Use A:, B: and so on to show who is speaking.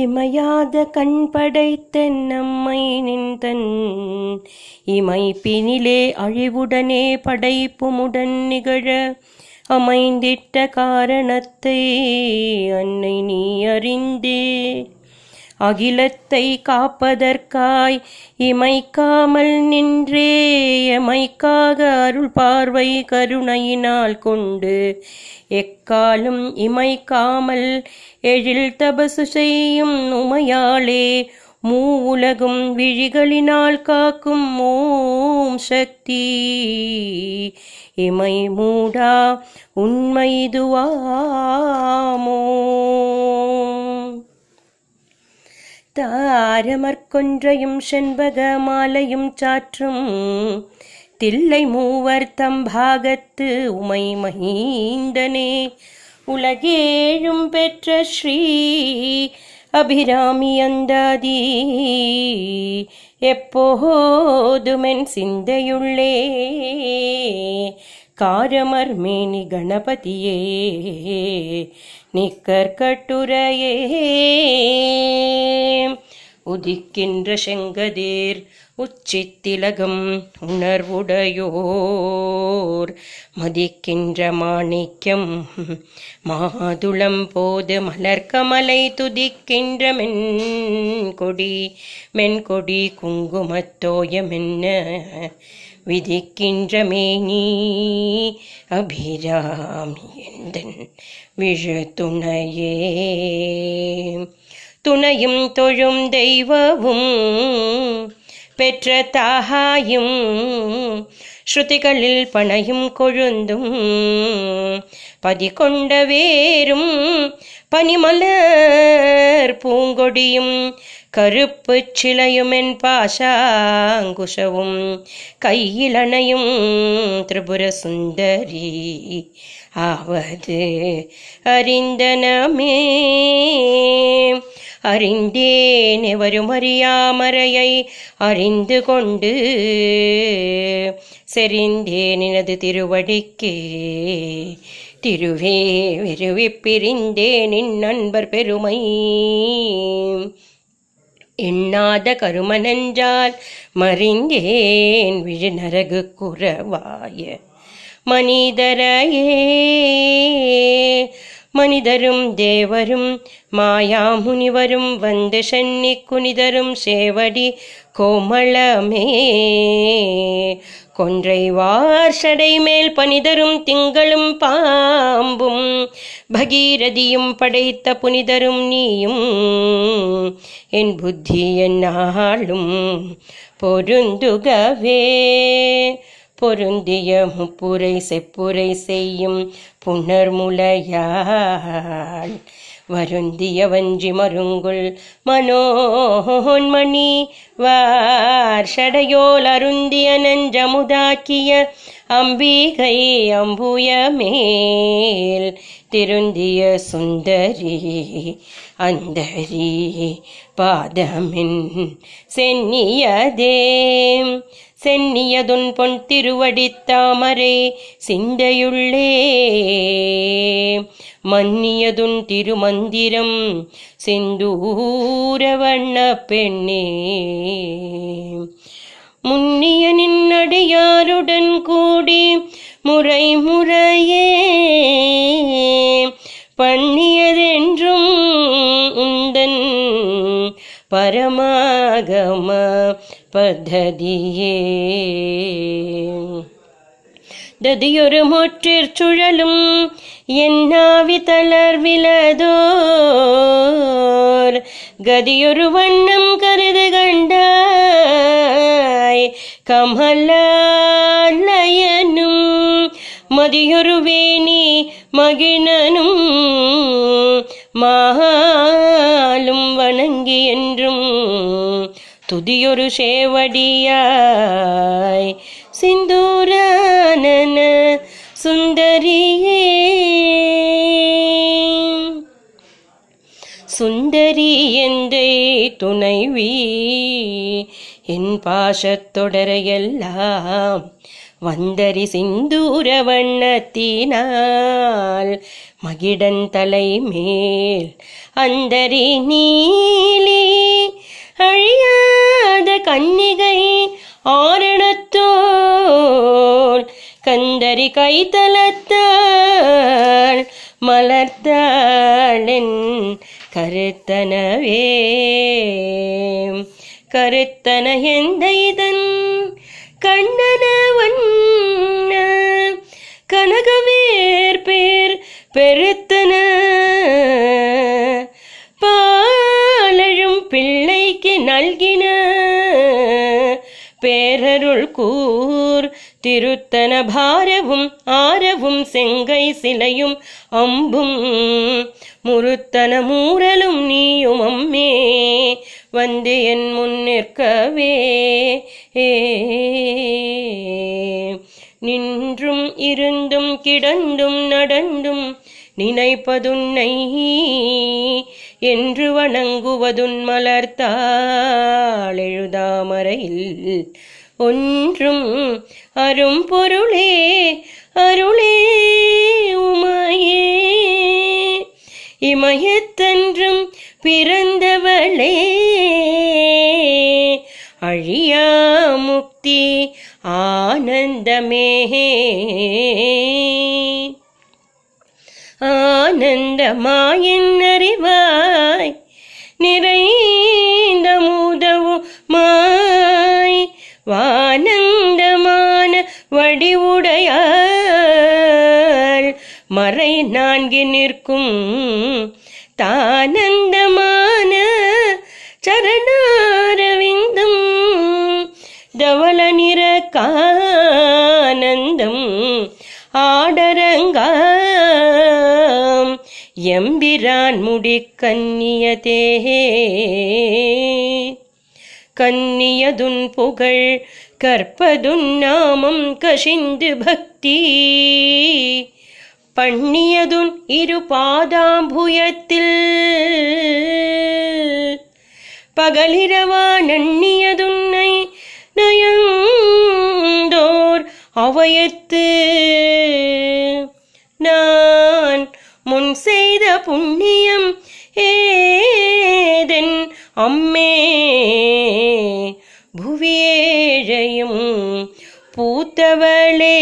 A: இமையாத கண் படைத்தென்னம்மை நின்றன் இமைப்பினிலே அழிவுடனே படைப்புமுடன் நிகழ அமைந்திட்ட காரணத்தை அன்னை நீ அறிந்தே அகிலத்தை காப்பதற்காய் இமைக்காமல் நின்றே எமைக்காக அருள் பார்வை கருணையினால் கொண்டு எக்காலும் இமைக்காமல் எழில் தபசு செய்யும் உமையாளே மூ உலகும் விழிகளினால் காக்கும் ஓம் சக்தி இமை மூடா உண்மைதுவாமோ தாரமற்கொன்றையும் செண்பக மாலையும் சாற்றும் தில்லை மூவர் தம்பாகத்து உமை மகீந்தனே உலகேழும் பெற்ற ஸ்ரீ அபிராமி அந்தாதி எப்போதுமென் சிந்தையுள்ளே காரமர்மேனி கணபதியே நிக்கற்கட்டுரையே உதிக்கின்ற செங்கதேர் உச்சித்திலகம் உணர்வுடையோர் மதிக்கின்ற மாணிக்கம் மாதுளம் போது மலர்கமலை துதிக்கின்ற மென்கொடி மென்கொடி குங்குமத்தோயமென்ன விதிக்கின்றமே நீ அபிராமி எந்தன் விழு துணையே துணையும் தொழும் தெய்வவும் பெற்ற தாகாயும் ஸ்ருதிகளில் பணையும் கொழுந்தும் பதிகொண்ட வேரும் பனிமலர் பூங்கொடியும் கருப்பு சிலையுமென் பாஷாங்குஷவும் கையிலனையும் திரிபுர சுந்தரி ஆவது அறிந்தனமே அறிந்தேன் வரும் அறியாமறையை அறிந்து கொண்டு செறிந்தேன் எனது திருவடிக்கே திருவே வெறுவி பிரிந்தே நின் நண்பர் பெருமை எண்ணாத கரும கருமனஞ்சால் மறிந்தேன் விழு நரகு குறவாய மனிதரையே மனிதரும் தேவரும் மாயா முனிவரும் வந்து சென்னி குனிதரும் சேவடி கோமளமே கொன்றை வார்ஷடை மேல் பனிதரும் திங்களும் பாம்பும் பகீரதியும் படைத்த புனிதரும் நீயும் என் புத்தி என்னாலும் பொருந்துகவே பொருந்திய முப்புரை செப்புரை செய்யும் புனர்முலையாள் வருந்திய வஞ்சி மருங்குள் மனோன்மணி வார்ஷடையோல் அருந்திய நெஞ்சமுதாக்கிய அம்பிகை அம்புய மேல் திருந்திய சுந்தரி அந்தரி பாதமின் சென்னியதே சென்னியதுன் பொன் திருவடித்தாமரே சிந்தையுள்ளே மன்னியதுன் திருமந்திரம் செந்தூரவண்ண பெண்ணே முன்னிய நின்னடியாருடன் கூடி முறை முறையே பண்ணியதென்றும் உந்தன் பரமாகமா பததியே ததியொரு முற்றிற் சுழலும் என்னாவி தளர் விலதோர் கதியொரு வண்ணம் கருது கண்டாய் கமலயனும் மதியொரு வேணி மகிழனும் மாலும் வணங்கி என்றும் துதியொரு சேவடியாய் சிந்தூரானன சுந்தரியே சுந்தரி எந்தை துணைவி என் பாசத்தொடரையெல்லாம் வந்தரி சிந்தூர வண்ணத்தினால் மகிடன் தலை மேல் அந்தரி நீலே சுந்தரி கைத்தலத்தாள் மலர்த்தாளின் கருத்தனவே கருத்தன எந்த இதன் கண்ணன வண்ண பேர் பெருத்தன பாலழும் பிள்ளைக்கு நல்கின பேரருள் கூர் திருத்தன பாரவும் ஆரவும் செங்கை சிலையும் அம்பும் முருத்தன மூரலும் நீயும் அம்மே வந்து என் முன் நிற்கவே நின்றும் இருந்தும் கிடந்தும் நடந்தும் நினைப்பதுன்னை என்று வணங்குவதுன் மலர்த்தாழெழுதாமரையில் ஒன்றும் அரும் பொருளே அருளே உமையே இமயத்தன்றும் பிறந்தவளே அழியா முக்தி ஆனந்தமே ஆனந்தமாயின் அறிவாய் நிறை நான்கு நிற்கும் தானந்தமான சரணாரவிந்தம் தவள நிற கானந்தம் ஆடரங்காம் எம்பிரான் முடி கன்னியதே கன்னியதுன் புகழ் கற்பதுன் நாமம் கசிந்து பக்தி பண்ணியதுன் இரு பாதாம்புயத்தில் பகலிரவா நன்னியதுன்னை நயந்தோர் அவயத்து நான் முன் செய்த புண்ணியம் ஏதென் அம்மே புவியேழையும் பூத்தவளே